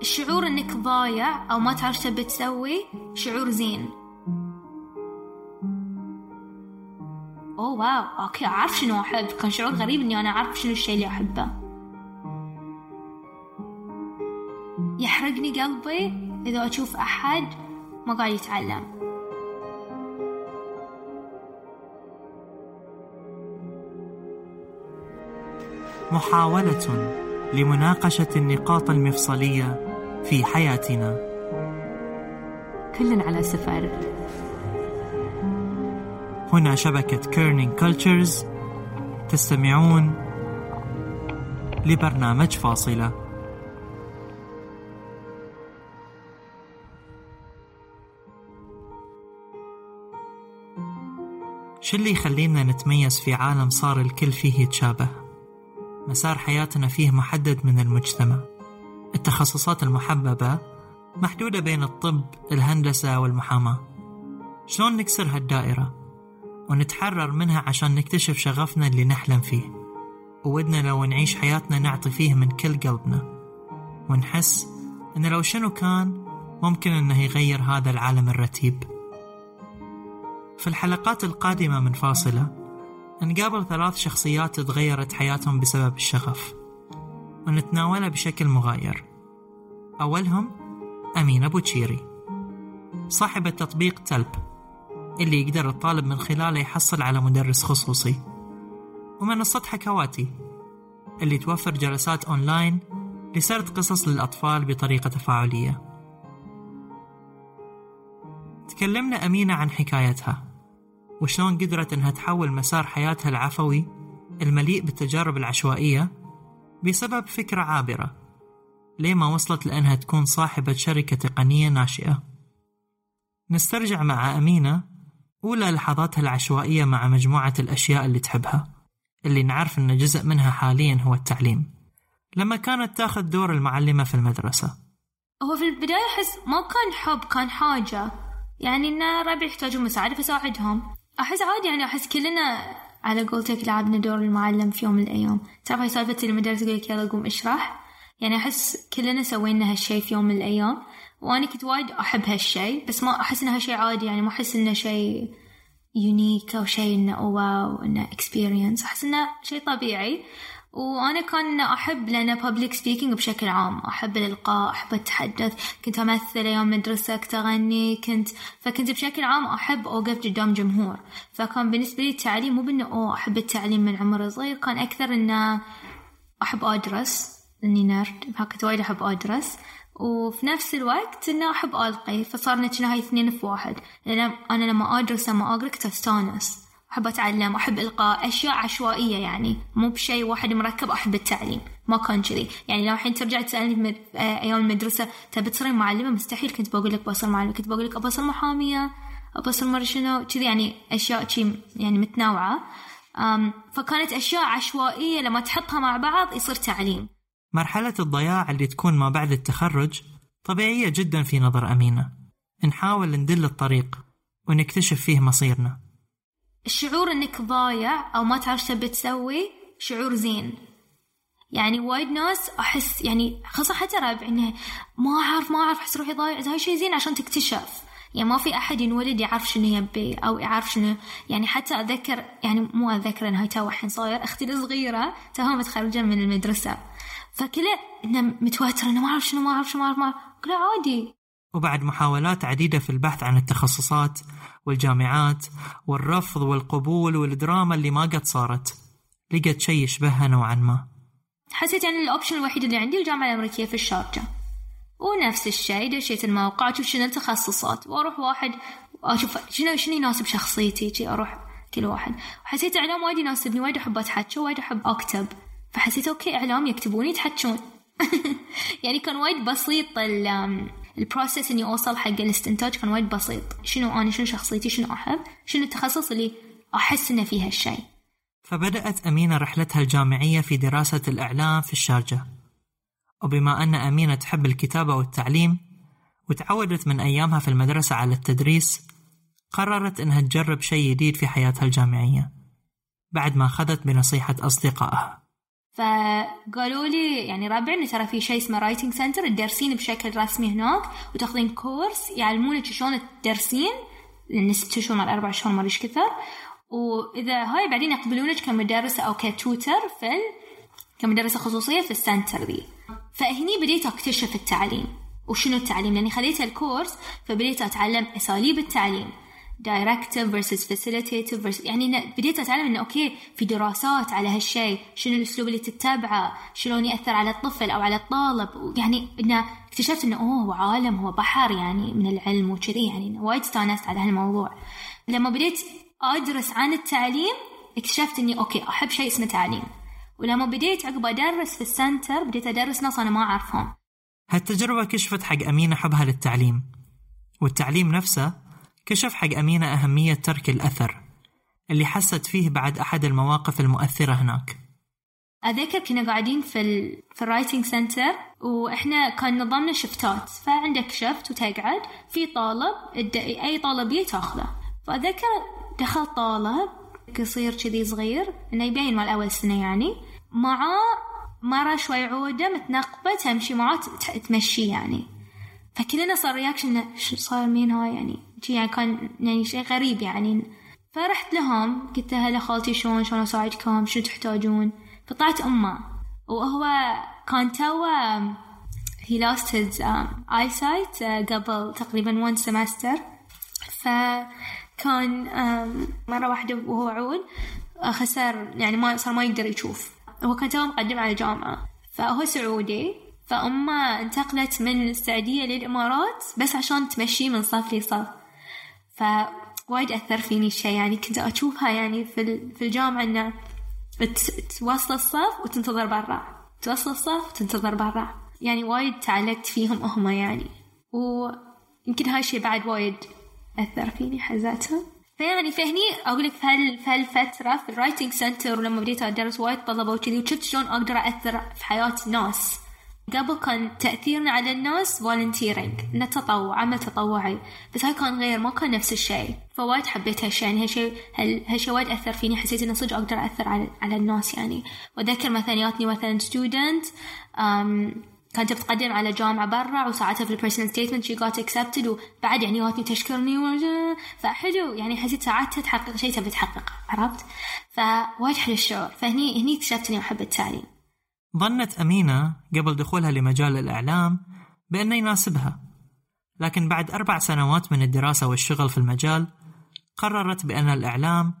الشعور إنك ضايع أو ما تعرف شو تبي تسوي شعور زين. Oh wow. Okay أعرف شنو أحب. كان شعور غريب إني أنا أعرف شنو الشيء اللي أحبه. يحرقني قلبي إذا أشوف أحد ما قاعد يتعلم. محاولة لمناقشة النقاط المفصلية في حياتنا. كلنا على سفر. هنا شبكة Kerning Cultures تستمعون لبرنامج فاصلة. شو اللي يخلينا نتميز في عالم صار الكل فيه يتشابه مسار حياتنا فيه محدد من المجتمع. التخصصات المحببة محدودة بين الطب الهندسة والمحاماة. شلون نكسر هالدائرة؟ ونتحرر منها عشان نكتشف شغفنا اللي نحلم فيه. وودنا لو نعيش حياتنا نعطي فيه من كل قلبنا. ونحس إن لو شنو كان ممكن إنه يغير هذا العالم الرتيب. في الحلقات القادمة من فاصلة نقابل ثلاث شخصيات تغيرت حياتهم بسبب الشغف. ونتناولها بشكل مغاير. أولهم أمينة بوتشيري صاحبة تطبيق تلب اللي يقدر الطالب من خلاله يحصل على مدرس خصوصي. ومنصة حكواتي اللي توفر جلسات أونلاين لسرد قصص للأطفال بطريقة تفاعلية. تكلمنا أمينة عن حكايتها وشلون قدرت أنها تحول مسار حياتها العفوي المليء بالتجارب العشوائية بسبب فكرة عابرة. ليه ما وصلت لأنها تكون صاحبة شركة تقنية ناشئة؟ نسترجع مع أمينة أولى لحظاتها العشوائية مع مجموعة الأشياء اللي تحبها. اللي نعرف أن جزء منها حاليا هو التعليم. لما كانت تاخذ دور المعلمة في المدرسة. هو في البداية أحس ما كان حب كان حاجة. يعني إن ربعي يحتاجون مساعدة فساعدهم. أحس عادي يعني أحس كلنا على قولتك لعبنا دور المعلم في يوم من الأيام. تعرف هاي سالفة المدرس يقول لك يلا قوم اشرح؟ يعني أحس كلنا سوينا هالشي في يوم من الأيام وأنا كنت وايد أحب هالشي بس ما أحس إنه هالشي عادي يعني ما أحس إنه شيء unique أو شيء إنه wow إنه experience أحس إنه شيء طبيعي. وأنا كان أحب لأن public speaking بشكل عام. أحب الإلقاء أحب أتحدث كنت أمثل أيام مدرسة كنت أغني كنت فكنت بشكل عام أحب أوقف قدام جمهور. فكان بالنسبة لي التعليم مو بأنه أوه أحب التعليم من عمر صغير. كان أكثر إنه أحب أدرس إني نرد فكنت وايد أحب أدرس. وفي نفس الوقت إنه أحب ألقي. فصارنا كنا هاي اثنين في واحد. لأن أنا لما أدرس لما أقرأ كنت أستانس. أحب أتعلم أحب إلقاء أشياء عشوائية يعني. مو بشيء واحد مركب أحب التعليم. ما كان كذي. يعني لو الحين ترجع تسألني بمد... أيام المدرسة تبي تصيرين معلمة؟ مستحيل. كنت بقول لك بصير معلمة. كنت بقول لك أبى أصير محامية أبى أصير مرة شنو. كذي يعني أشياء شي يعني متنوعة. فكانت أشياء عشوائية لما تحطها مع بعض يصير تعليم. مرحلة الضياع اللي تكون ما بعد التخرج طبيعية جدا في نظر أمينة. نحاول ندل الطريق ونكتشف فيه مصيرنا. الشعور انك ضايع أو ما تعرف تبي تسوي شعور زين. يعني وايد ناس أحس يعني خاصة حتى ربع إنه ما أعرف ما أعرف أحس روحي ضايع. هاي شيء زين عشان تكتشف. يعني ما في أحد ينولد يعرف شنو يبي أو يعرف شنو. يعني حتى اتذكر يعني مو اتذكر ان هاي تو الحين صاير أختي الصغيرة توها متخرجة من المدرسة. فكله انه متوترة إنه ما أعرف شنو ما أعرف شنو ما أعرف قلت عادي. وبعد محاولات عديدة في البحث عن التخصصات والجامعات والرفض والقبول والدراما اللي ما قد صارت. لقت شيء يشبهها نوعا ما. حسيت يعني ال option الوحيد اللي عندي الجامعة الأمريكية في الشارجة. ونفس الشيء دشيت الموقع أشوف شنو التخصصات وأروح واحد أشوف شنو شنو يناسب شخصيتي شي أروح كل واحد. وحسيت إعلام وايد يناسبني وايد أحب أتحكي وايد أحب أكتب. فحسيت أوكي إعلام يكتبون يتحكون. يعني كان وايد بسيط ال process إني أوصل حق الاستنتاج كان وايد بسيط. شنو أنا شنو شخصيتي شنو أحب شنو التخصص اللي أحس إنه فيه هالشيء فبدأت أمينة رحلتها الجامعية في دراسة الإعلام في الشارجة. وبما أن أمينة تحب الكتابة والتعليم وتعودت من أيامها في المدرسة على التدريس قررت إنها تجرب شيء جديد في حياتها الجامعية بعد ما أخذت بنصيحة أصدقائها. فقالوا لي يعني ربع ترى في شيء اسمه writing center تدرسين بشكل رسمي هناك وتاخذين course يعلمونك شلون تدرسين لأن ست شهور مع أربع شهور ما كثر. وإذا هاي بعدين يقبلونك كمدرسة أو ك tutor في ال... كمدرسة خصوصية في ال center ذي. فهني بديت أكتشف التعليم وشنو التعليم؟ لاني خذيت ال course فبديت أتعلم أساليب التعليم. directive versus versus يعني بديت أتعلم انه أوكي في دراسات على هالشيء شنو الأسلوب اللي تتبعه شلون يأثر على الطفل أو على الطالب. يعني انه اكتشفت انه oh هو عالم هو بحر يعني من العلم وكذي يعني وايد استانست على هالموضوع. لما بديت أدرس عن التعليم اكتشفت إني أوكي أحب شيء اسمه تعليم. ولما بديت عقب أدرس في ال center بديت أدرس ناس أنا ما أعرفهم. هالتجربة كشفت حق أمينة حبها للتعليم. والتعليم نفسه كشف حق أمينة أهمية ترك الأثر اللي حست فيه بعد أحد المواقف المؤثرة هناك. أذكر كنا قاعدين في ال في ال writing center وإحنا كان نظامنا shift ات. فعندك shift وتقعد في طالب أي طالب يجي تاخذه فأذكر دخل طالب قصير كذي صغير إنه يبين مال أول سنة يعني معاه مرة شوي عودة متنقبة تمشي معاه تمشي يعني. فكلنا صار رياكشن شو صار مين هاي يعني؟ يعني كان يعني شيء غريب يعني. فرحت لهم قلت هلا خالتي شلون؟ شلون أساعدكم؟ شو تحتاجون؟ فطلعت أمه. وهو كان تو he lost his um, eyesight uh, قبل تقريبا one semester. فكان um, مرة واحدة وهو عود خسر يعني ما صار ما يقدر يشوف. هو كان تو مقدم على جامعة. فهو سعودي. فأمه انتقلت من السعودية للإمارات بس عشان تمشيه من صف لصف. فوايد أثر فيني الشيء يعني كنت أشوفها يعني في في الجامعة إنه توصل الصف وتنتظر برا. توصل الصف وتنتظر برا. يعني وايد تعلقت فيهم هم يعني. ويمكن هاي الشيء بعد وايد أثر فيني حزتها فيعني فهني أقول لك في هالفترة في ال writing center ولما بديت أدرس وايد طلبة وكذي وشفت شلون أقدر أثر في حياة الناس قبل كان تأثيرنا على الناس volunteering نتطوع عمل تطوعي. بس هاي كان غير ما كان نفس الشيء. فوايد حبيت هالشيء يعني هالشيء هالشيء وايد أثر فيني. حسيت إنه صدق أقدر أثر على على الناس يعني. وأذكر مثلا ياتني مثلا student كانت بتقدم على جامعة برا وساعدتها في ال personal statement she got accepted وبعد يعني واتني تشكرني فحلو. يعني حسيت ساعتها تحقق شيء تبي تحققه عرفت؟ فوايد حلو الشعور. فهني هني اكتشفت إني أحب التعليم. ظنت أمينة قبل دخولها لمجال الإعلام بأنه يناسبها. لكن بعد أربع سنوات من الدراسة والشغل في المجال قررت بأن الإعلام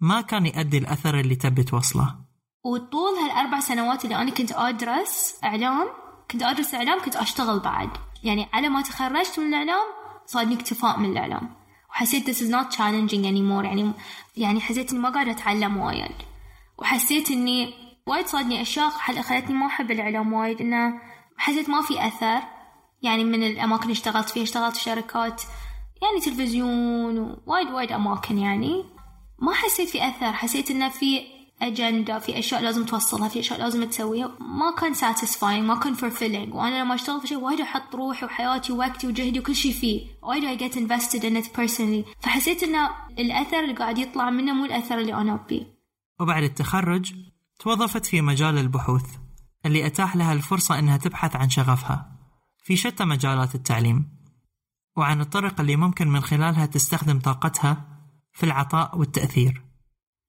ما كان يؤدي الأثر اللي تبي توصله. وطول هالأربع سنوات اللي أنا كنت أدرس إعلام كنت أدرس إعلام كنت أشتغل بعد. يعني على ما تخرجت من الإعلام صادني اكتفاء من الإعلام. وحسيت this is not challenging anymore. يعني يعني حسيت إني ما قاعدة أتعلم وايد. وحسيت إني وايد صادني أشياء خلتني ما أحب الإعلام وايد إنه حسيت ما في أثر يعني من الأماكن اللي اشتغلت فيها اشتغلت في شركات يعني تلفزيون ووايد وايد أماكن يعني. ما حسيت في أثر حسيت إنه في أجندة في أشياء لازم توصلها في أشياء لازم تسويها. ما كان satisfying ما كان fulfilling. وأنا لما أشتغل في شيء وايد أحط روحي وحياتي ووقتي وجهدي وكل شيء فيه. وايد get invested in it personally. فحسيت إنه الأثر اللي قاعد يطلع منه مو الأثر اللي أنا أبيه. وبعد التخرج توظفت في مجال البحوث اللي أتاح لها الفرصة أنها تبحث عن شغفها في شتى مجالات التعليم وعن الطرق اللي ممكن من خلالها تستخدم طاقتها في العطاء والتأثير.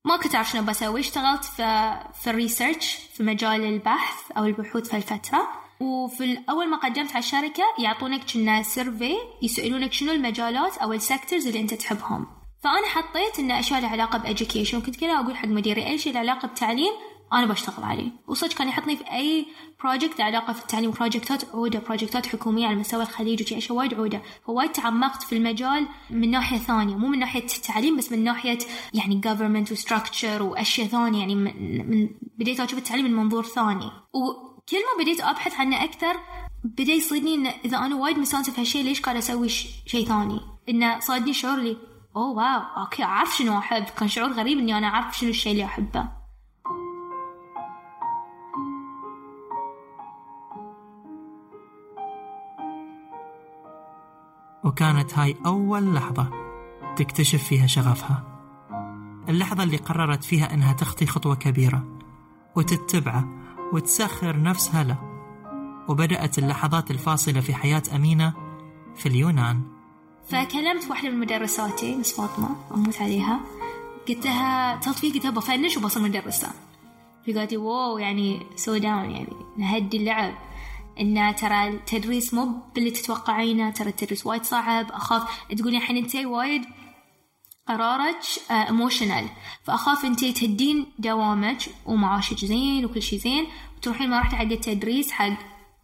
ما كنت أعرف شنو بسوي اشتغلت في في ال research في مجال البحث أو البحوث في الفترة وفي أول ما قدمت على الشركة يعطونك كنا survey يسألونك شنو المجالات أو ال sectors اللي أنت تحبهم. فأنا حطيت إن أشياء لها علاقة ب education وكنت كذا أقول حق مديري أي شيء له علاقة بتعليم أنا بشتغل عليه. وصدق كان يحطني في أي project علاقة في التعليم. project ات عودة project ات حكومية على مستوى الخليج وشي أشياء وايد عودة. فوايد تعمقت في المجال من ناحية ثانية. مو من ناحية التعليم بس من ناحية يعني government و structure واشياء ثانية. يعني من, من بديت أشوف التعليم من منظور ثاني. وكل ما بديت أبحث عنه أكثر بدأ يصيدني إن إذا أنا وايد مستانسة في هالشيء ليش قاعد أسوي شيء ثاني؟ إنه صادني شعور لي oh wow أوكي أعرف شنو أحب. كان شعور غريب إني أنا أعرف شنو الشيء اللي أحبه. وكانت هاي أول لحظة تكتشف فيها شغفها. اللحظة اللي قررت فيها أنها تخطي خطوة كبيرة وتتبعه وتسخر نفسها له. وبدأت اللحظات الفاصلة في حياة أمينة في اليونان. فكلمت واحدة من مدرساتي مس فاطمة أموت عليها. قلت لها فيه قلت لها ب finish وبصير مدرسة فقالت لي wow يعني slow down يعني نهدي اللعب. إن ترى التدريس مو باللي تتوقعينه ترى التدريس وايد صعب أخاف. تقولي الحين انت وايد قرارك emotional آه، فأخاف انت تهدين دوامك ومعاشك زين وكل شيء زين وتروحين ما راح تعدي التدريس حق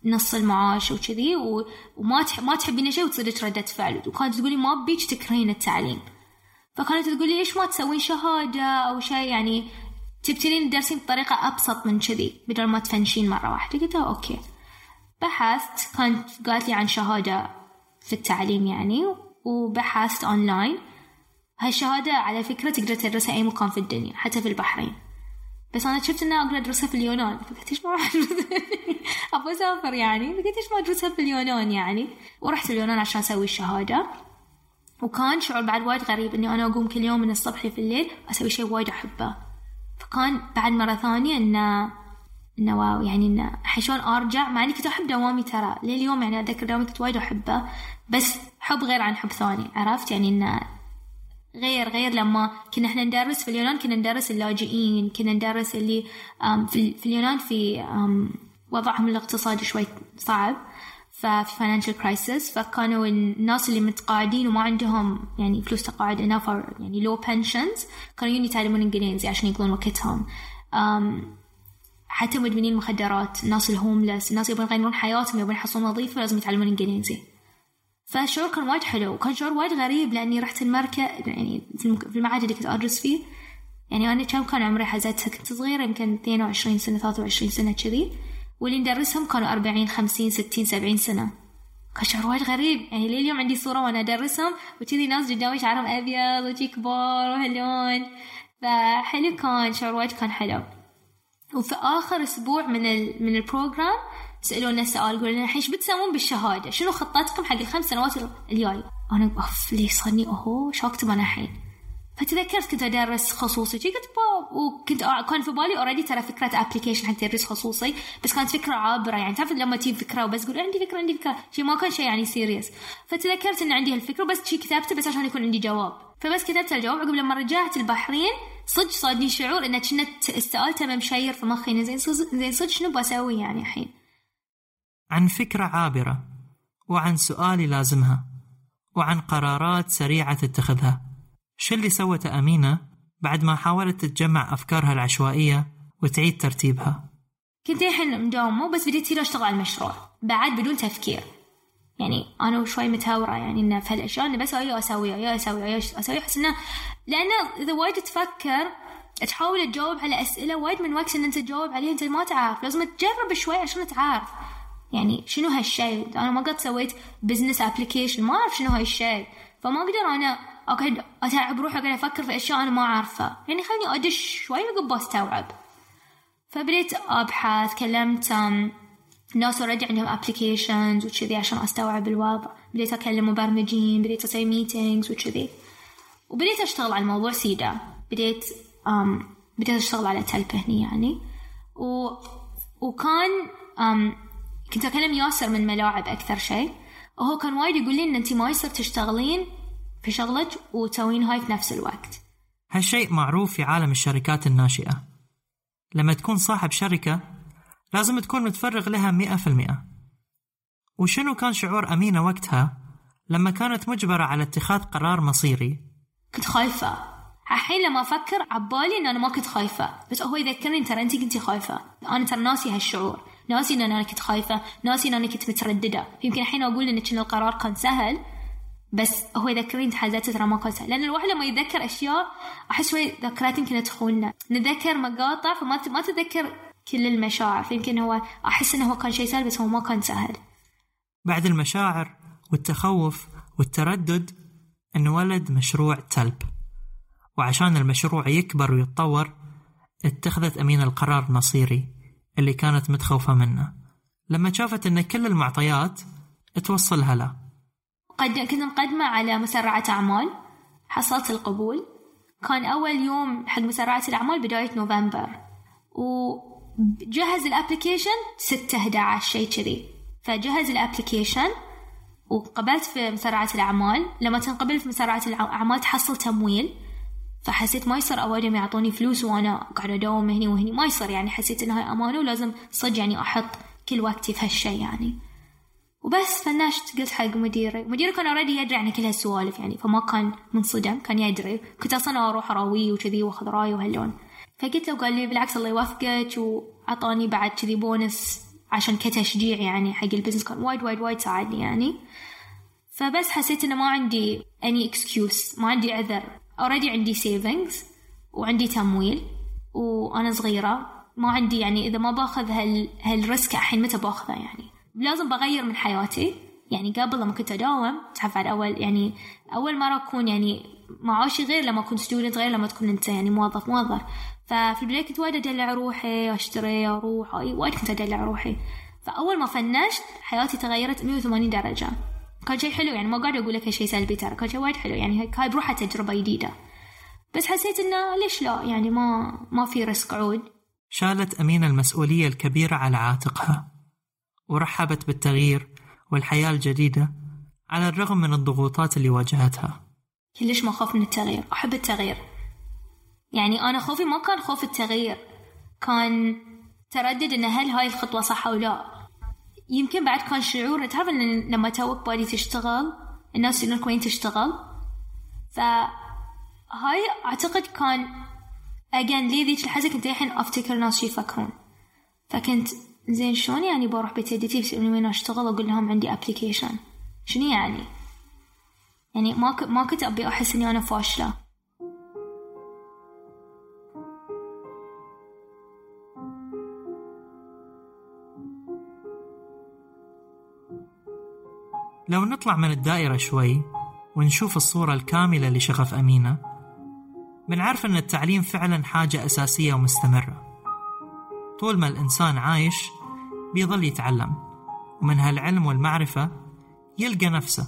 نص المعاش وكذي وما تح... ما تحبين شيء وتصيرك ردة فعل. وكانت تقولي ما بيك تكرهين التعليم. فكانت تقولي ليش ما تسوين؟ شهادة أو شيء يعني تبتلين تدرسين بطريقة أبسط من كذي بدل ما تفنشين مرة واحدة. قلت okay. بحثت كانت قالت لي عن شهادة في التعليم يعني وبحثت أونلاين هالشهادة على فكرة تقدر تدرسها أي مكان في الدنيا حتى في البحرين. بس أنا شفت إنها أقدر أدرسها في اليونان. فقلت ليش ما راح أبغى أسافر يعني. فقلت ليش ما أدرسها في اليونان يعني؟ ورحت اليونان عشان أسوي الشهادة. وكان شعور بعد وايد غريب إني أنا أقوم كل يوم من الصبح في الليل وأسوي شيء وايد أحبه. فكان بعد مرة ثانية إنه انه wow يعني انه شلون أرجع مع إني كنت أحب دوامي ترى. لليوم يعني أتذكر دوامي كنت وايد أحبه بس حب غير عن حب ثاني عرفت؟ يعني انه غير غير لما كنا إحنا ندرس في اليونان كنا ندرس اللاجئين كنا ندرس اللي في, اليونان في وضعهم الاقتصادي شوي صعب ففي financial crisis فكانوا الناس اللي متقاعدين وما عندهم يعني فلوس تقاعد enough يعني لو بنشنز كانوا يجون يتعلمون إنجليزي عشان يقضون وقتهم. حتى مدمنين المخدرات الناس الهوملس الناس يبغون يغيرون حياتهم يبغون يحصلون وظيفة لازم يتعلمون إنجليزي. فالشعور كان وايد حلو. وكان شعور وايد غريب لأني رحت المركز يعني في المعهد اللي كنت أدرس فيه. يعني أنا كم كان عمري حزتها كنت صغيرة يمكن 22 سنة 23 سنة كذي. واللي ندرسهم كانوا 40 50 60 70 سنة. كان شعور وايد غريب. يعني لي اليوم عندي صورة وأنا أدرسهم وكذي ناس قدامي شعرهم أبيض وشي كبار وهاللون فحلو كان شعور وايد كان حلو. وفي آخر أسبوع من ال من ال program سألونا سؤال قالوا لنا الحين إيش بتسوون بالشهادة؟ شنو خطتكم حق الخمس سنوات الجاي؟ أنا أوف ليه صارني أوهو شو أكتب أنا الحين؟ فتذكرت كنت أدرس خصوصي. قلت باب وكنت كان في بالي already ترى فكرة application حق تدريس خصوصي بس كانت فكرة عابرة يعني. تعرف لما تجيب فكرة وبس تقول عندي فكرة عندي فكرة. شيء ما كان شيء يعني سيريس فتذكرت إن عندي هالفكرة بس شي كتبته بس عشان يكون عندي جواب. فبس كتبت الجواب عقب لما رجعت البحرين صدق صادني شعور انه كنا السؤال تم مشير في مخي زين زين صدق شنو بسوي يعني الحين؟ عن فكرة عابرة وعن سؤال لازمها وعن قرارات سريعة تتخذها. شو اللي سوته أمينة بعد ما حاولت تجمع أفكارها العشوائية وتعيد ترتيبها؟ كنت الحين مداومة بس بديت تصير أشتغل على المشروع. بعد بدون تفكير. يعني أنا شوي متهورة يعني إنه في هالأشياء إنه بس يا أسوي يا أسوي يا أسوي أحس إنه لأنه إذا وايد تفكر تحاول تجاوب على أسئلة وايد من وقت إن أنت تجاوب عليها أنت ما تعرف. لازم تجرب شوي عشان تعرف. يعني شنو هالشيء أنا ما قد سويت business application ما أعرف شنو هالشيء فما أقدر أنا اقعد أتعب روحي اقعد أفكر في أشياء أنا ما أعرفها. يعني خليني أدش شوي عقب استوعب فبديت أبحث كلمت ناس already عندهم applications وكذي عشان أستوعب الوضع. بديت أكلم مبرمجين بديت أسوي meetings وكذي. وبديت أشتغل على الموضوع سيدا بديت أم بديت أشتغل على تلبة هني يعني. و وكان أم كنت أكلم ياسر من ملاعب أكثر شيء. وهو كان وايد يقول لي إن انت ما يصير تشتغلين في شغلك وتسوين هاي في نفس الوقت. هالشيء معروف في عالم الشركات الناشئة. لما تكون صاحب شركة لازم تكون متفرغ لها مئة في المئة. وشنو كان شعور أمينة وقتها لما كانت مجبرة على اتخاذ قرار مصيري؟ كنت خايفة. الحين لما أفكر عبالي إن أنا ما كنت خايفة. بس هو يذكرني ترى أنت كنتي خايفة. أنا ترى ناسي هالشعور. ناسي إن أنا كنت خايفة. ناسي إن أنا كنت مترددة. يمكن الحين أقول إن كان القرار كان سهل بس هو يذكرني تحديات ترى ما سهل لأن الواحد لما يتذكر أشياء أحس شوي ذكريات يمكن تخوننا. نتذكر مقاطع فما ما تتذكر كل المشاعر. فيمكن هو أحس إنه هو كان شيء سهل بس هو ما كان سهل. بعد المشاعر والتخوف والتردد انولد مشروع تلب. وعشان المشروع يكبر ويتطور اتخذت أمينة القرار المصيري اللي كانت متخوفة منه. لما شافت أن كل المعطيات توصلها له. قد كنت مقدمة على مسرعة أعمال. حصلت القبول. كان أول يوم حق مسرعة الأعمال بداية نوفمبر. وجهز ال application ستة 11 شيء كذي. فجهز ال application وقبلت في مسرعة الأعمال. لما تنقبل في مسرعة الأعمال تحصل تمويل. فحسيت ما يصير أوادم يعطوني فلوس وأنا قاعدة أداوم هني وهني. ما يصير يعني حسيت إنها هاي أمانة ولازم صدق يعني أحط كل وقتي في هالشي يعني. وبس فنشت قلت حق مديري. مديري كان already يدري عن كل هالسوالف يعني فما كان منصدم كان يدري. كنت أصلا أروح اراويه وكذي وأخذ رأي وهاللون. فقلت له قال لي بالعكس الله يوفقك وعطاني بعد كذي بونس عشان كتشجيع يعني حق ال business كان وايد وايد وايد ساعدني يعني. فبس حسيت إنه ما عندي any excuse ما عندي عذر. already عندي savings وعندي تمويل وأنا صغيرة. ما عندي يعني إذا ما باخذ هال هال risk الحين متى باخذه يعني؟ لازم بغير من حياتي. يعني قبل لما كنت أداوم تعرف على أول يعني أول مرة أكون يعني معاشي غير لما كنت student غير لما تكون أنت يعني موظف موظف. ففي البداية كنت وايد أدلع روحي أشتري أروح وايد كنت أدلع روحي. فأول ما فنشت حياتي تغيرت 180 درجة. كان شيء حلو يعني ما قاعد أقول لك شيء سلبي ترى كان شيء وايد حلو يعني هاي بروحها تجربة جديدة. بس حسيت إنه ليش لا؟ يعني ما ما في risk عود. شالت أمينة المسؤولية الكبيرة على عاتقها. ورحبت بالتغيير والحياة الجديدة على الرغم من الضغوطات اللي واجهتها. ليش ما أخاف من التغيير. أحب التغيير. يعني أنا خوفي ما كان خوف التغيير. كان تردد إن هل هاي الخطوة صح أو لا. يمكن بعد كان شعور تعرف إن لما توك بادي تشتغل الناس يقولون وين تشتغل؟ فهاي أعتقد كان again لي ذيك الحزة كنت الحين أفتكر ناس شو يفكرون. فكنت زين شلون يعني بروح بيت يسألوني وين أشتغل؟ أقول لهم عندي application شنو يعني؟ يعني ما ك... ما كنت أبي أحس إني أنا فاشلة. لو نطلع من الدائرة شوي ونشوف الصورة الكاملة لشغف أمينة بنعرف أن التعليم فعلا حاجة أساسية ومستمرة. طول ما الإنسان عايش بيظل يتعلم ومن هالعلم والمعرفة يلقى نفسه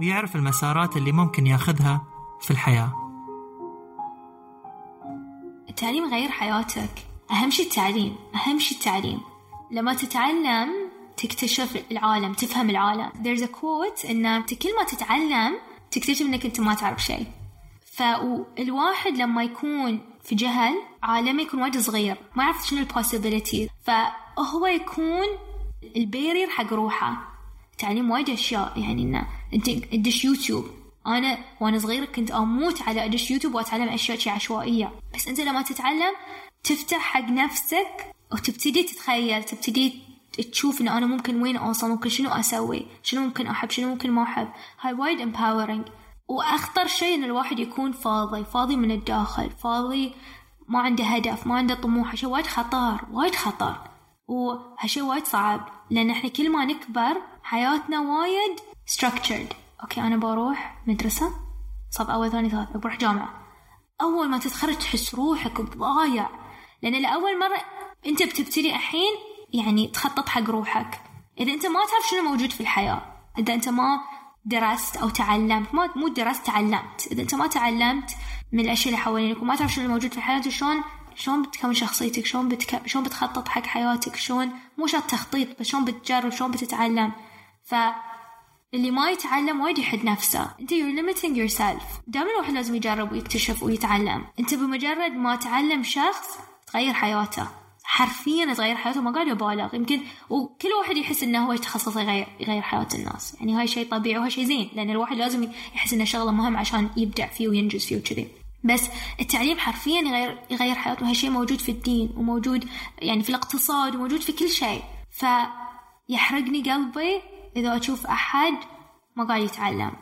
ويعرف المسارات اللي ممكن ياخذها في الحياة. التعليم غير حياتك. أهم شي التعليم أهم شي التعليم. لما تتعلم تكتشف العالم تفهم العالم. There's a quote إن كل ما تتعلم تكتشف إنك أنت ما تعرف شيء. فالواحد لما يكون في جهل عالمه يكون وايد صغير. ما يعرف شنو ال possibility فهو يكون ال barrier حق روحه. تعليم وايد أشياء. يعني إنه أنت تدش يوتيوب. أنا وأنا صغيرة كنت أموت على أدش يوتيوب وأتعلم أشياء شي عشوائية. بس أنت لما تتعلم تفتح حق نفسك وتبتدي تتخيل تبتدي تشوف إن أنا ممكن وين أوصل ممكن شنو أسوي شنو ممكن أحب شنو ممكن ما أحب. هاي وايد empowering. وأخطر شيء إن الواحد يكون فاضي فاضي من الداخل فاضي ما عنده هدف ما عنده طموح هالشيء وايد خطر وايد خطر. وهالشيء وايد صعب لأن إحنا كل ما نكبر حياتنا وايد structured. okay أنا بروح مدرسة صف أول ثاني ثالث بروح جامعة. أول ما تتخرج تحس روحك ضايع لأن لأول مرة أنت بتبتدي الحين يعني تخطط حق روحك. إذا أنت ما تعرف شنو موجود في الحياة إذا أنت ما درست أو تعلمت. ما مو درست تعلمت. إذا أنت ما تعلمت من الأشياء اللي حوالينك وما تعرف شنو الموجود في الحياة شلون شلون بتكون شخصيتك؟ شلون بتك... شلون بتخطط حق حياتك؟ شلون مو شرط تخطيط بس شلون بتجرب؟ شلون بتتعلم؟ ف اللي ما يتعلم وايد يحد نفسه. أنت you're limiting yourself. دائما الواحد لازم يجرب ويكتشف ويتعلم. أنت بمجرد ما تعلم شخص تغير حياته. حرفيا تغير حياته ما قاعد ابالغ يمكن وكل واحد يحس إنه هو يتخصص يغير يغير حياة الناس. يعني هاي شيء طبيعي وهاي شيء زين لأن الواحد لازم يحس إنه شغلة مهم عشان يبدع فيه وينجز فيه وكذي. بس التعليم حرفيا يغير يغير حياتنا وهالشيء موجود في الدين وموجود يعني في الاقتصاد وموجود في كل شيء. فيحرقني قلبي إذا أشوف أحد ما قاعد يتعلم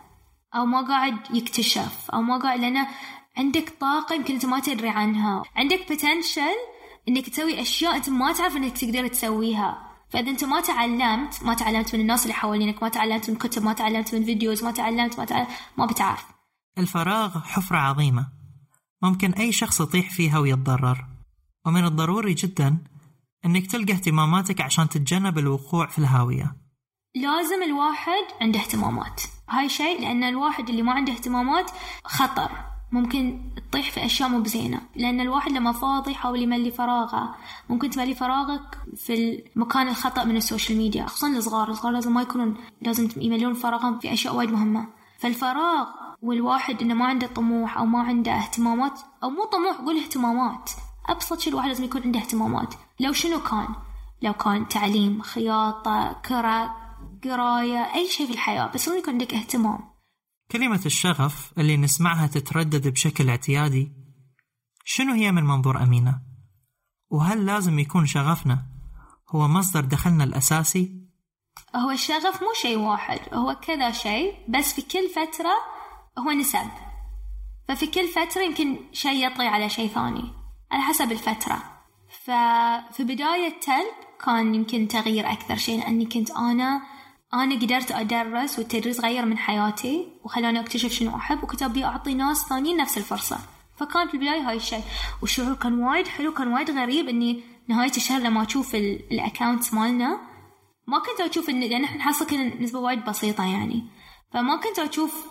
أو ما قاعد يكتشف أو ما قاعد لأنه عندك طاقة يمكن أنت ما تدري عنها. عندك بوتنشل إنك تسوي أشياء أنت ما تعرف إنك تقدر تسويها. فإذا أنت ما تعلمت ما تعلمت من الناس اللي حوالينك ما تعلمت من كتب ما تعلمت من فيديوز ما تعلمت ما تعلمت ما بتعرف. الفراغ حفرة عظيمة. ممكن أي شخص يطيح فيها ويتضرر. ومن الضروري جدا أنك تلقى اهتماماتك عشان تتجنب الوقوع في الهاوية. لازم الواحد عنده اهتمامات. هاي شيء لأن الواحد اللي ما عنده اهتمامات خطر. ممكن تطيح في أشياء مو بزينة. لأن الواحد لما فاضي يحاول يملي فراغه. ممكن تملي فراغك في المكان الخطأ من ال social media خصوصا الصغار. الصغار لازم ما يكونون لازم يملون فراغهم في أشياء وايد مهمة. فالفراغ والواحد إنه ما عنده طموح أو ما عنده اهتمامات أو مو طموح قول اهتمامات. أبسط شيء الواحد لازم يكون عنده اهتمامات. لو شنو كان؟ لو كان تعليم خياطة كرة قراية أي شيء في الحياة. بس لازم يكون عندك اهتمام. كلمة الشغف اللي نسمعها تتردد بشكل اعتيادي شنو هي من منظور أمينة؟ وهل لازم يكون شغفنا هو مصدر دخلنا الأساسي؟ هو الشغف مو شيء واحد هو كذا شيء بس في كل فترة هو نسب ففي كل فترة يمكن شيء يطغي على شيء ثاني على حسب الفترة ففي بداية تل كان يمكن تغيير أكثر شيء لأني كنت أنا أنا قدرت أدرس والتدريس غير من حياتي وخلاني أكتشف شنو أحب وكنت أبي أعطي ناس ثانيين نفس الفرصة. فكان في البداية هاي الشيء. والشعور كان وايد حلو كان وايد غريب إني نهاية الشهر لما أشوف ال account مالنا ما كنت أشوف إن لأن إحنا نحصل كنا نسبة وايد بسيطة يعني. فما كنت أشوف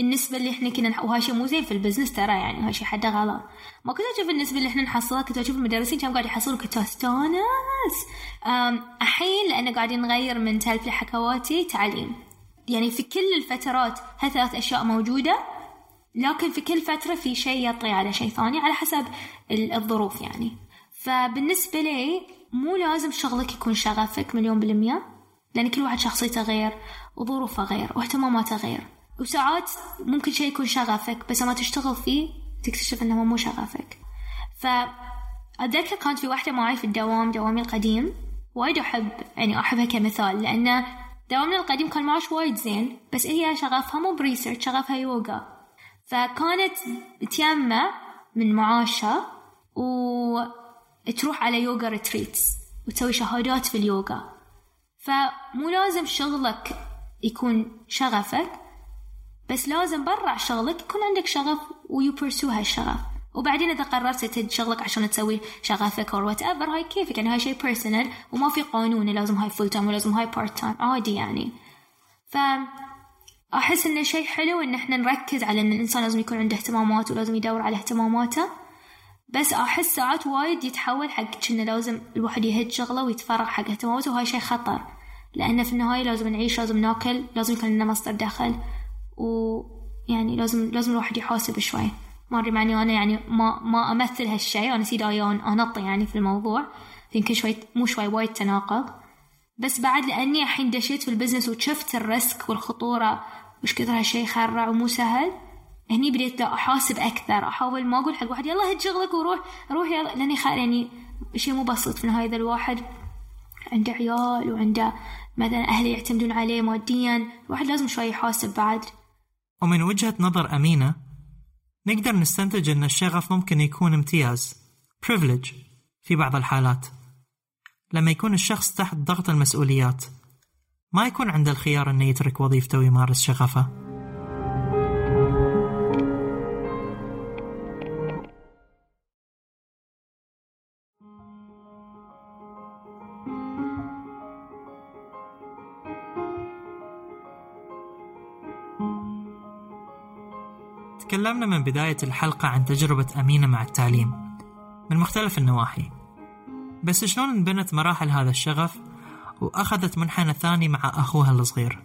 النسبة اللي إحنا كنا وهاي شيء مو زين في ال business ترى يعني هاي شيء حده غلط. ما كنت أشوف النسبة اللي إحنا نحصلها كنت أشوف المدرسين كانوا قاعد يحصلون كنت أستانس. الحين لأن قاعدين نغير من تلب لحكواتي تعليم. يعني في كل الفترات هالثلاث أشياء موجودة لكن في كل فترة في شيء يطغي على شيء ثاني على حسب الظروف يعني. فبالنسبة لي مو لازم شغلك يكون شغفك مليون بالمية لأن كل واحد شخصيته غير وظروفه غير واهتماماته غير. وساعات ممكن شيء يكون شغفك بس لما تشتغل فيه تكتشف إنه مو شغفك. فأتذكر كانت في واحدة معي في الدوام دوامي القديم وايد أحب يعني أحبها كمثال لأن دوامنا القديم كان معاش وايد زين بس هي شغفها مو بريسيرش شغفها يوغا. فكانت تلم من معاشها وتروح على yoga retreats وتسوي شهادات في اليوغا. فمو لازم شغلك يكون شغفك بس لازم برا شغلك يكون عندك شغف و you pursue هالشغف. وبعدين إذا قررت تهد شغلك عشان تسوي شغفك أو whatever هاي كيفك؟ يعني هاي شيء personal وما في قانون لازم هاي full time ولازم هاي part time عادي يعني. ف أحس إنه شيء حلو إن إحنا نركز على إن الإنسان لازم يكون عنده اهتمامات ولازم يدور على اهتماماته. بس أحس ساعات وايد يتحول حق إنه لازم الواحد يهد شغله ويتفرغ حق اهتماماته وهاي شيء خطر. لأن في النهاية لازم نعيش لازم ناكل لازم يكون لنا مصدر دخل. ويعني لازم لازم الواحد يحاسب شوي. ما أدري معني أنا يعني ما ما أمثل هالشيء. أنا سيدا أنط يعني في الموضوع. يمكن شوي مو شوي وايد تناقض. بس بعد لأني الحين دشيت في ال business وشفت ال risk والخطورة وش كثر هالشيء خرع ومو سهل هني بديت لا أحاسب أكثر. أحاول ما أقول حق واحد يلا هد شغلك وروح روح يلا. لأني خير يعني شيء مو بسيط في النهايه اذا الواحد. عنده عيال وعنده مثلا اهله يعتمدون عليه ماديا. الواحد لازم شوي يحاسب بعد. ومن وجهة نظر أمينة نقدر نستنتج أن الشغف ممكن يكون امتياز privilege في بعض الحالات. لما يكون الشخص تحت ضغط المسؤوليات ما يكون عنده الخيار أنه يترك وظيفته ويمارس شغفه. تكلمنا من بداية الحلقة عن تجربة أمينة مع التعليم من مختلف النواحي. بس شلون انبنت مراحل هذا الشغف وأخذت منحنى ثاني مع أخوها الصغير؟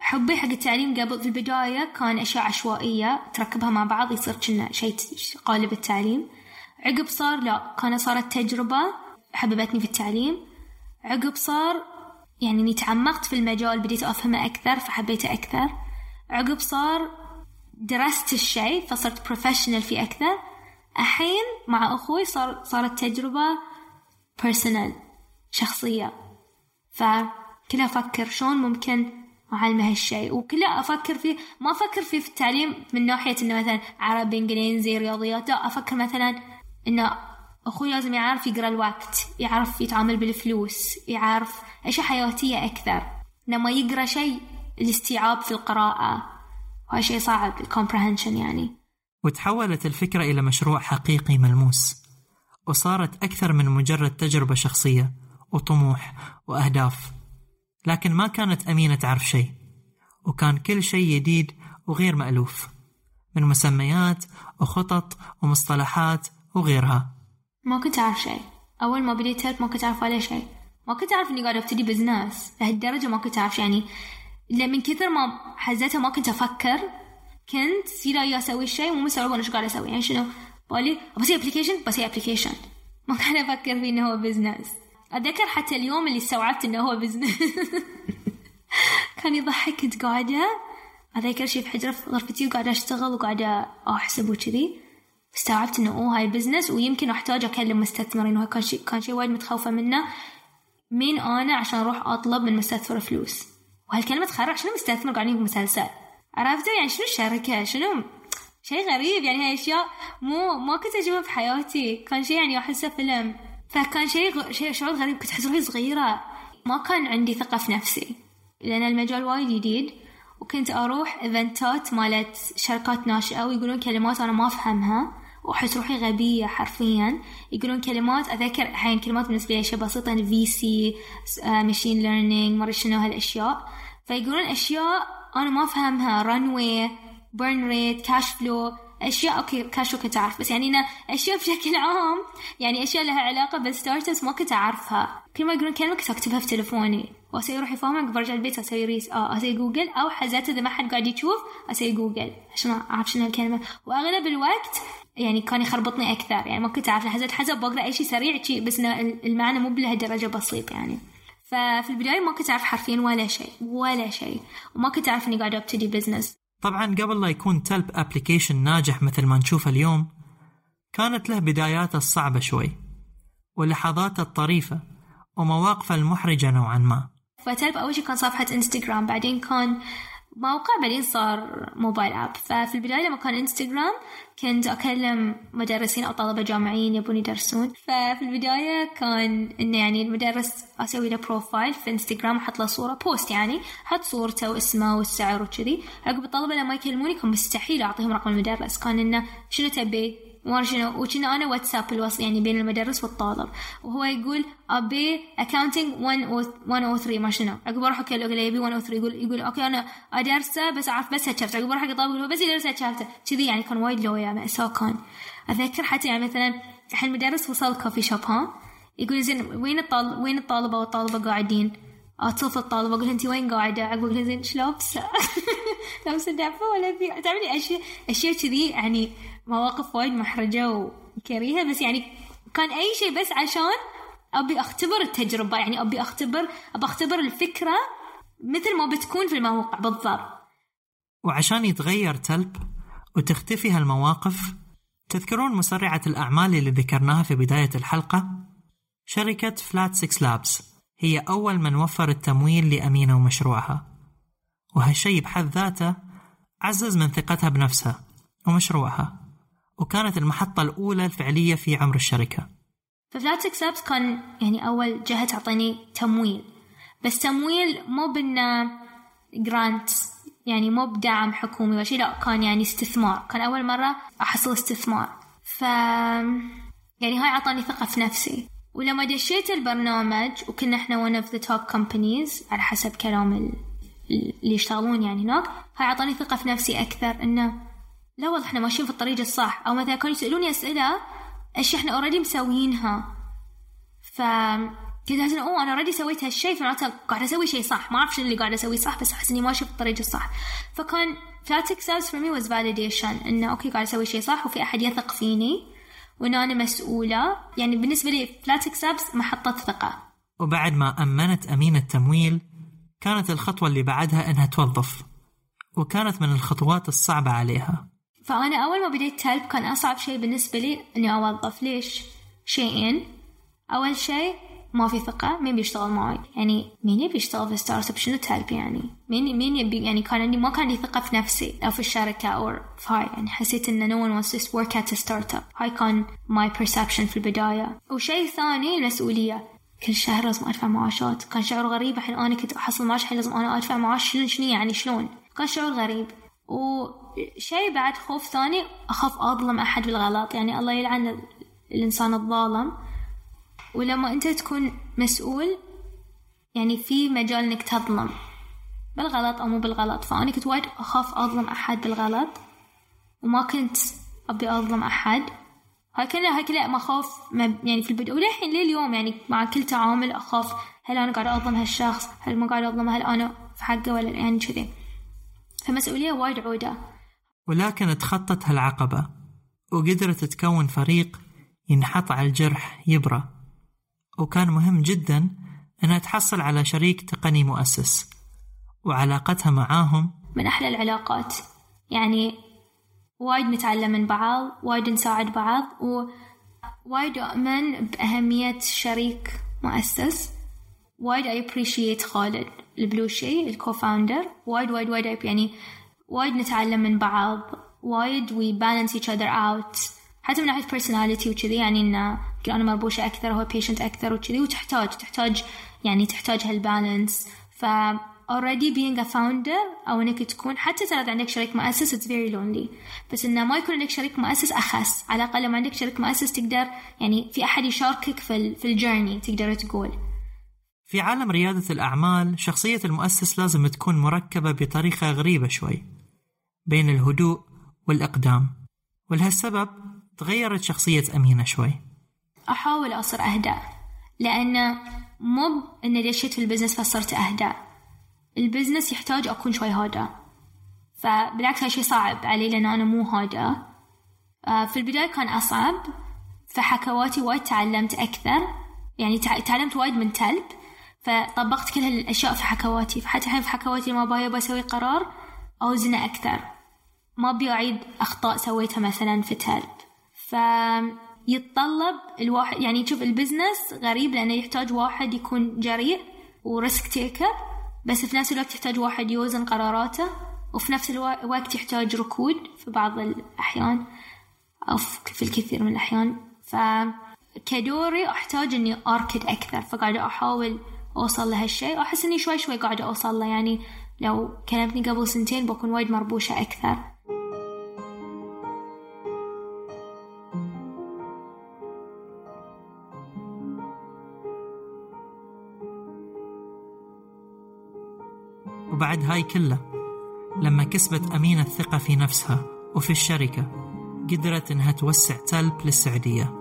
حبي حق التعليم قبل في البداية كان أشياء عشوائية تركبها مع بعض يصير كنا شيء قالب التعليم. عقب صار لا كانت صارت تجربة حببتني في التعليم. عقب صار يعني تعمقت في المجال بديت أفهمه أكثر فحبيته أكثر. عقب صار درست الشيء فصرت professional فيه أكثر. الحين مع أخوي صار صارت تجربة personal شخصية. فكلها أفكر شلون ممكن أعلمه هالشيء. وكلها أفكر فيه ما أفكر فيه في التعليم من ناحية إنه مثلا عربي إنجليزي رياضيات لا أفكر مثلا إنه أخوي لازم يعرف يقرأ الوقت يعرف يتعامل بالفلوس يعرف أشياء حياتية أكثر. لما يقرأ شيء الاستيعاب في القراءة. وهذا شيء صعب الكومبرهنشن يعني. وتحولت الفكرة إلى مشروع حقيقي ملموس وصارت أكثر من مجرد تجربة شخصية وطموح وأهداف. لكن ما كانت أمينة تعرف شيء وكان كل شيء جديد وغير مألوف من مسميات وخطط ومصطلحات وغيرها. ما كنت أعرف شيء. أول ما بديت ما كنت أعرف ولا شيء. ما كنت أعرف إني قاعدة أبتدي business لهالدرجة ما كنت أعرف يعني من كثر ما حزتها ما كنت أفكر كنت سيدا يا أسوي الشيء مو مستوعبة أنا إيش قاعدة أسوي؟ يعني شنو؟ بالي بسوي application بسوي application ما كان أفكر فيه إنه هو business أتذكر حتى اليوم اللي استوعبت إنه هو business كان يضحك كنت قاعدة أتذكر شي في حجرة في غرفتي وقاعدة أشتغل وقاعدة أحسب وكذي. استوعبت إنه أوه هاي business ويمكن أحتاج أكلم مستثمرين وهاي كان شيء كان شيء وايد متخوفة منه. مين أنا عشان أروح أطلب من مستثمر فلوس؟ وهالكلمة تخرع شنو مستثمر؟ قاعدين بمسلسل عرفتوا يعني شنو الشركة؟ شنو شيء غريب. يعني هاي أشياء مو ما كنت أشوفها في حياتي. كان شيء يعني أحسه فيلم. فكان شيء غ... شيء شعور غريب. كنت أحس روحي صغيرة. ما كان عندي ثقة في نفسي. لأن المجال وايد جديد. وكنت أروح إيفنتات مالت شركات ناشئة ويقولون كلمات أنا ما أفهمها. وأحس روحي غبية حرفيا. يقولون كلمات. أذكر الحين كلمات بالنسبة لي أشياء بسيطة. VC machine learning ما شنو هالأشياء. فيقولون أشياء أنا ما أفهمها runway burn rate cash flow أشياء okay cash كنت أعرف بس يعني أنا أشياء بشكل عام يعني أشياء لها علاقة بال startup ما كنت أعرفها. كل ما يقولون كلمة كنت أكتبها في تلفوني وأسوي روحي فاهمة برجع البيت أسوي res آه أسوي جوجل أو حزات إذا ما حد قاعد يشوف أسوي جوجل عشان أعرف شنو الكلمة. وأغلب الوقت يعني كان يخربطني أكثر يعني ما كنت أعرف حزتها بس بقرأ أي شيء سريع شيء بس المعنى مو بلهالدرجة بسيط يعني. ففي البداية ما كنت أعرف حرفيا ولا شيء ولا شيء وما كنت أعرف إني قاعدة أبتدي business طبعا قبل لا يكون تلب application ناجح مثل ما نشوفه اليوم كانت له بداياته الصعبة شوي ولحظاته الطريفة ومواقفه المحرجة نوعا ما. فتلب أول شيء كان صفحة انستغرام بعدين كان موقع بعدين صار mobile app. ففي البداية لما كان إنستغرام كنت أكلم مدرسين أو طلبة جامعيين يبون يدرسون. ففي البداية كان إنه يعني المدرس أسوي له profile في إنستغرام أحط له صورة post يعني أحط صورته واسمه والسعر وكذي. عقب الطلبة لما يكلموني كان مستحيل أعطيهم رقم المدرس. كان إنه شنو تبي؟ ما شنو وكنت أنا واسطة الوصل يعني بين المدرس والطالب. وهو يقول أبي accounting 103 ما شنو. عقب أروح okay له يبي 103 يقول يقول okay أنا أدرسه بس أعرف بس هال chapter. عقب أروح الطالب يقول بس يدرس هال chapter. كذي يعني كان وايد لو يعني مأساة كان اذكر حتى يعني مثلا الحين المدرس وصل coffee shop ها؟ يقول زين وين الطالب وين الطالبة والطالبة قاعدين؟ اتصل الطالبة أقول انت وين قاعدة؟ عقب أقول زين إيش لابسه لابسه دفة ولا في تعملي اشياء أشياء كذي يعني مواقف وايد محرجة وكريهة بس يعني كان أي شيء بس عشان أبي أختبر التجربة يعني أبي أختبر أبي أختبر الفكرة مثل ما بتكون في الموقع بالضبط. وعشان يتغير تلب وتختفي هالمواقف تذكرون مسرعة الأعمال اللي ذكرناها في بداية الحلقة؟ شركة فلات سكس لابس هي أول من وفر التمويل لأمينة ومشروعها. وهالشي بحد ذاته عزز من ثقتها بنفسها ومشروعها. وكانت المحطة الأولى الفعلية في عمر الشركة. ففلاتك سابس كان يعني أول جهة تعطيني تمويل. بس تمويل مو بأنه جرانت يعني مو بدعم حكومي ولا شيء لا كان يعني استثمار. كان أول مرة أحصل استثمار. ف يعني هاي عطاني ثقة في نفسي. ولما دشيت البرنامج وكنا إحنا one of the top companies على حسب كلام اللي يشتغلون يعني هناك هاي عطاني ثقة في نفسي أكثر إنه لا والله إحنا ماشيين في الطريق الصح. أو مثلا كانوا يسألوني أسئلة اشياء إحنا already مسوينها. ف كنت أحس أوه أنا already سويت هالشيء فمعناته قاعدة أسوي شيء صح. ما أعرف شنو اللي قاعدة اسويه صح بس أحس إني ماشية في الطريق الصح. فكان Flat Six for me was validation إنه okay قاعدة أسوي شيء صح وفي أحد يثق فيني وان أنا مسؤولة. يعني بالنسبة لي Flat Six محطة ثقة. وبعد ما أمنت التمويل كانت الخطوة اللي بعدها إنها توظف وكانت من الخطوات الصعبة عليها. فأنا أول ما بديت تلب كان أصعب شيء بالنسبة لي إني أوظف. ليش؟ شيئين. أول شيء ما في ثقة مين بيشتغل معي؟ يعني مين يبي يشتغل في startup؟ شنو تلب يعني؟ مين مين يبي يعني كان عندي ما كان عندي ثقة في نفسي أو في الشركة أو في هاي. يعني حسيت إن no one wants to work at a startup هاي كان my perception في البداية. وشيء ثاني المسؤولية. كل شهر لازم أدفع معاشات. كان شعور غريب الحين أنا كنت أحصل معاش الحين لازم أنا أدفع معاش. شنو شنو يعني؟ شلون؟ كان شعور غريب. وشيء بعد خوف ثاني أخاف أظلم أحد بالغلط. يعني الله يلعن الإنسان الظالم. ولما أنت تكون مسؤول يعني في مجال إنك تظلم. بالغلط أو مو بالغلط. فأنا كنت وايد أخاف أظلم أحد بالغلط. وما كنت أبي أظلم أحد. هاي كلها هاي كلها مخاوف يعني في البدء. وللحين لليوم يعني مع كل تعامل أخاف. هل أنا قاعدة أظلم هالشخص؟ هل ما قاعدة أظلمه؟ هل أنا في حقه ولا يعني كذي. فمسؤولية وايد عودة. ولكن تخطت هالعقبة وقدرت تكون فريق ينحط على الجرح يبرى وكان مهم جدا أنها تحصل على شريك تقني مؤسس وعلاقتها معاهم من أحلى العلاقات. يعني وايد نتعلم من بعض وايد نساعد بعض ووايد أؤمن بأهمية شريك مؤسس. وايد appreciate خالد. البلوشي ال co-founder وايد وايد وايد يعني وايد نتعلم من بعض. وايد we balance each other out. حتى من ناحية personality وكذي يعني إنه أنا مربوشة أكثر هو patient أكثر وكذي وتحتاج تحتاج يعني تحتاج هال balance ف already being a founder أو إنك تكون حتى ترى عندك شريك مؤسس it's very lonely. بس إنه ما يكون عندك شريك مؤسس أخس. على الأقل لما عندك شريك مؤسس تقدر يعني في أحد يشاركك في في الجيرني تقدر تقول. في عالم ريادة الأعمال شخصية المؤسس لازم تكون مركبة بطريقة غريبة شوي بين الهدوء والإقدام. ولهالسبب تغيرت شخصية أمينة شوي. أحاول أصير أهدى لأن مو إني دشيت في ال business فصرت أهدى ال business يحتاج أكون شوي هادئ. فبالعكس هالشي صعب علي لأن أنا مو هادئ آه، في البداية كان أصعب فحكواتي وايد تعلمت أكثر. يعني تعلمت وايد من تلب. فطبقت كل هالأشياء في حكواتي. فحتى الحين في حكواتي ما باي بسوي قرار أوزنه أكثر. ما أبي أعيد أخطاء سويتها مثلا في تلب فيتطلب الواحد يعني شوف ال business غريب لأنه يحتاج واحد يكون جريء و risk taker بس في نفس الوقت يحتاج واحد يوزن قراراته وفي نفس الوقت يحتاج ركود في بعض الأحيان أو في الكثير من الأحيان. فكنوري أحتاج إني أركد أكثر فقاعدة أحاول أوصل لهالشيء وأحس إني شوي شوي قاعدة أوصل له. يعني لو كلمتني قبل سنتين بكون وايد مربوشة أكثر. وبعد هاي كله لما كسبت أمينة الثقة في نفسها وفي الشركة قدرت إنها توسع تلب للسعودية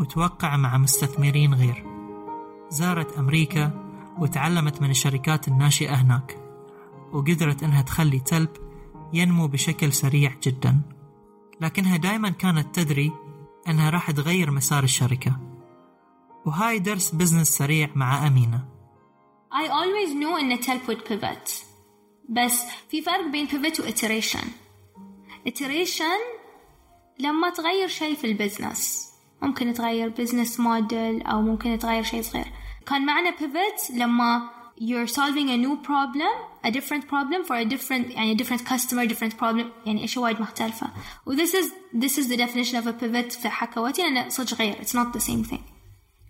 وتوقع مع مستثمرين غير. زارت أمريكا وتعلمت من الشركات الناشئة هناك وقدرت إنها تخلي تلب ينمو بشكل سريع جدا. لكنها دائما كانت تدري أنها راح تغير مسار الشركة. وهاي درس بزنس سريع مع أمينة. I always knew إن تلب would pivot بس في فرق بين pivot و iteration. iteration لما تغير شيء في البزنس ممكن تغير بزنس موديل أو ممكن تغير شيء صغير كان معنى pivot لما you're solving a new problem a different problem for a different يعني different customer different problem يعني أشياء وايد مختلفة و this is this is the definition of a pivot في حكواتي لأنه صدق غير it's not the same thing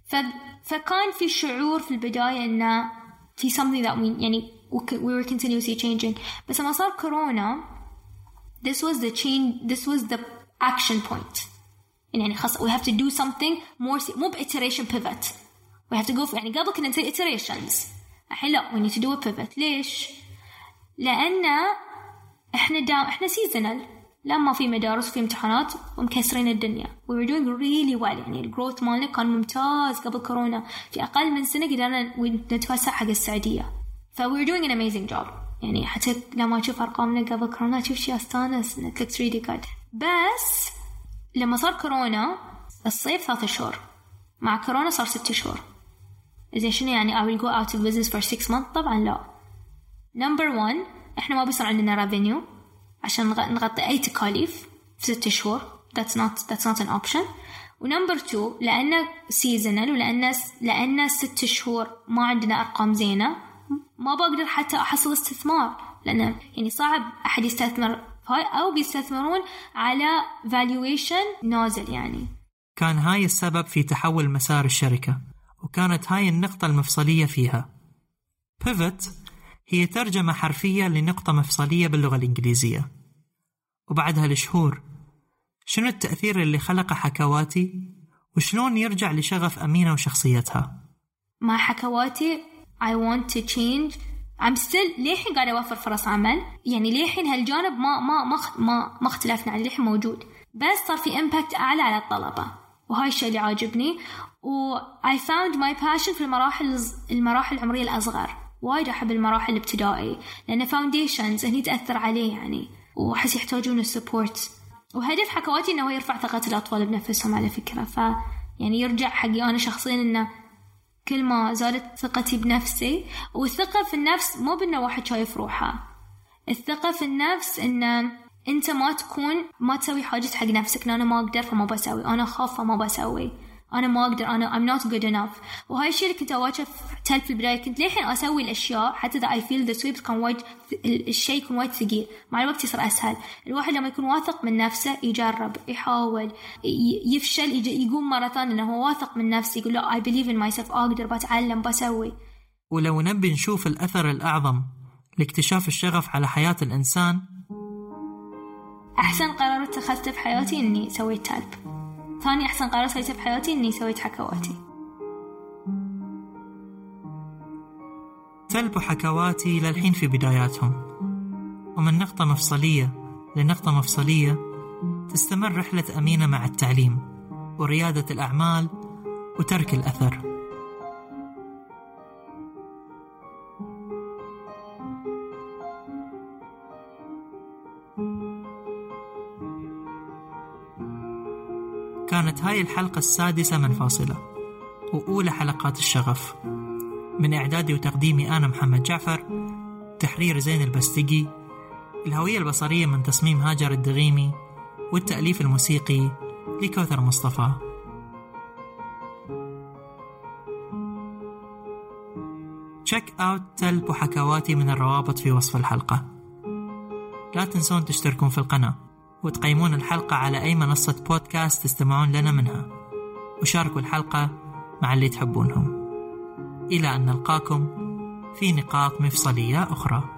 ف, فكان في شعور في البداية إنه في something that we يعني we were continuously changing بس لما صار كورونا this was the change this was the action point يعني خلاص we have to do something more مو ب iteration pivot. We have to go for يعني قبل كنا نسوي iterations. الحين لا we need to do a pivot. ليش؟ لأن إحنا دا إحنا seasonal. لما في مدارس وفي امتحانات ومكسرين الدنيا. We were doing really well. يعني الجروث مالنا كان ممتاز قبل كورونا. في أقل من سنة قدرنا نتوسع حق السعودية. ف we were doing an amazing job. يعني حتى لما أشوف أرقامنا قبل كورونا أشوف شيء أستانس. looks really good بس لما صار كورونا الصيف ثلاثة شهور مع كورونا صار ست شهور زين شنو يعني I will go out of business for six months طبعا لا. Number one إحنا ما بيصير عندنا revenue عشان نغطي أي تكاليف في ست شهور that's not that's not an option. و number 2 لأنه seasonal ولأنه لأنه ست شهور ما عندنا أرقام زينة ما بقدر حتى أحصل استثمار. لأنه يعني صعب أحد يستثمر أو بيستثمرون على valuation نازل يعني. كان هاي السبب في تحول مسار الشركة وكانت هاي النقطة المفصلية فيها. Pivot هي ترجمة حرفية لنقطة مفصلية باللغة الإنجليزية. وبعد هالشهور شنو التأثير اللي خلقه حكواتي؟ وشلون يرجع لشغف أمينة وشخصيتها؟ مع حكواتي I want to change I'm still للحين قاعدة أوفر فرص عمل. يعني للحين هالجانب ما ما ما ما, ما اختلفنا عليه للحين موجود. بس صار في امباكت أعلى على الطلبة. وهاي الشيء اللي عاجبني. و I found my passion في المراحل المراحل العمرية الأصغر. وايد أحب المراحل الابتدائي لأن foundations هني تأثر عليه يعني. وأحس يحتاجون ال support وهدف حكواتي إنه هو يرفع ثقة الأطفال بنفسهم على فكرة. ف يعني يرجع حقي أنا شخصيا إنه كل ما زادت ثقتي بنفسي والثقة في النفس مو بأنه واحد شايف روحه. الثقة في النفس انه أنت ما تكون ما تسوي حاجة حق نفسك أنا ما أقدر فما بسوي. أنا خاف فما بسوي. أنا ما أقدر أنا I'm not good enough. وهاي الشيء اللي كنت أواجه في في البداية كنت للحين أسوي الأشياء حتى إذا I feel the sweeps كان وايد الشيء يكون وايد ثقيل. مع الوقت يصير أسهل. الواحد لما يكون واثق من نفسه يجرب يحاول يفشل يقوم مرة ثانية إنه هو واثق من نفسه يقول لا I believe in myself أقدر بتعلم بسوي. ولو نبي نشوف الأثر الأعظم لاكتشاف الشغف على حياة الإنسان. أحسن قرار اتخذته في حياتي إني سويت تالب ثاني أحسن قرار سويته في حياتي إني سويت حكواتي. تلب حكواتي للحين في بداياتهم. ومن نقطة مفصلية لنقطة مفصلية تستمر رحلة أمينة مع التعليم وريادة الأعمال وترك الأثر. كانت هاي الحلقة السادسة من فاصلة وأولى حلقات الشغف. من إعدادي وتقديمي أنا محمد جعفر تحرير زين البستقي الهوية البصرية من تصميم هاجر الدغيمي والتأليف الموسيقي لكوثر مصطفى. check out تلب وحكواتي من الروابط في وصف الحلقة. لا تنسون تشتركون في القناة. وتقيمون الحلقة على أي منصة بودكاست تستمعون لنا منها. وشاركوا الحلقة مع اللي تحبونهم. إلى أن نلقاكم في نقاط مفصلية أخرى.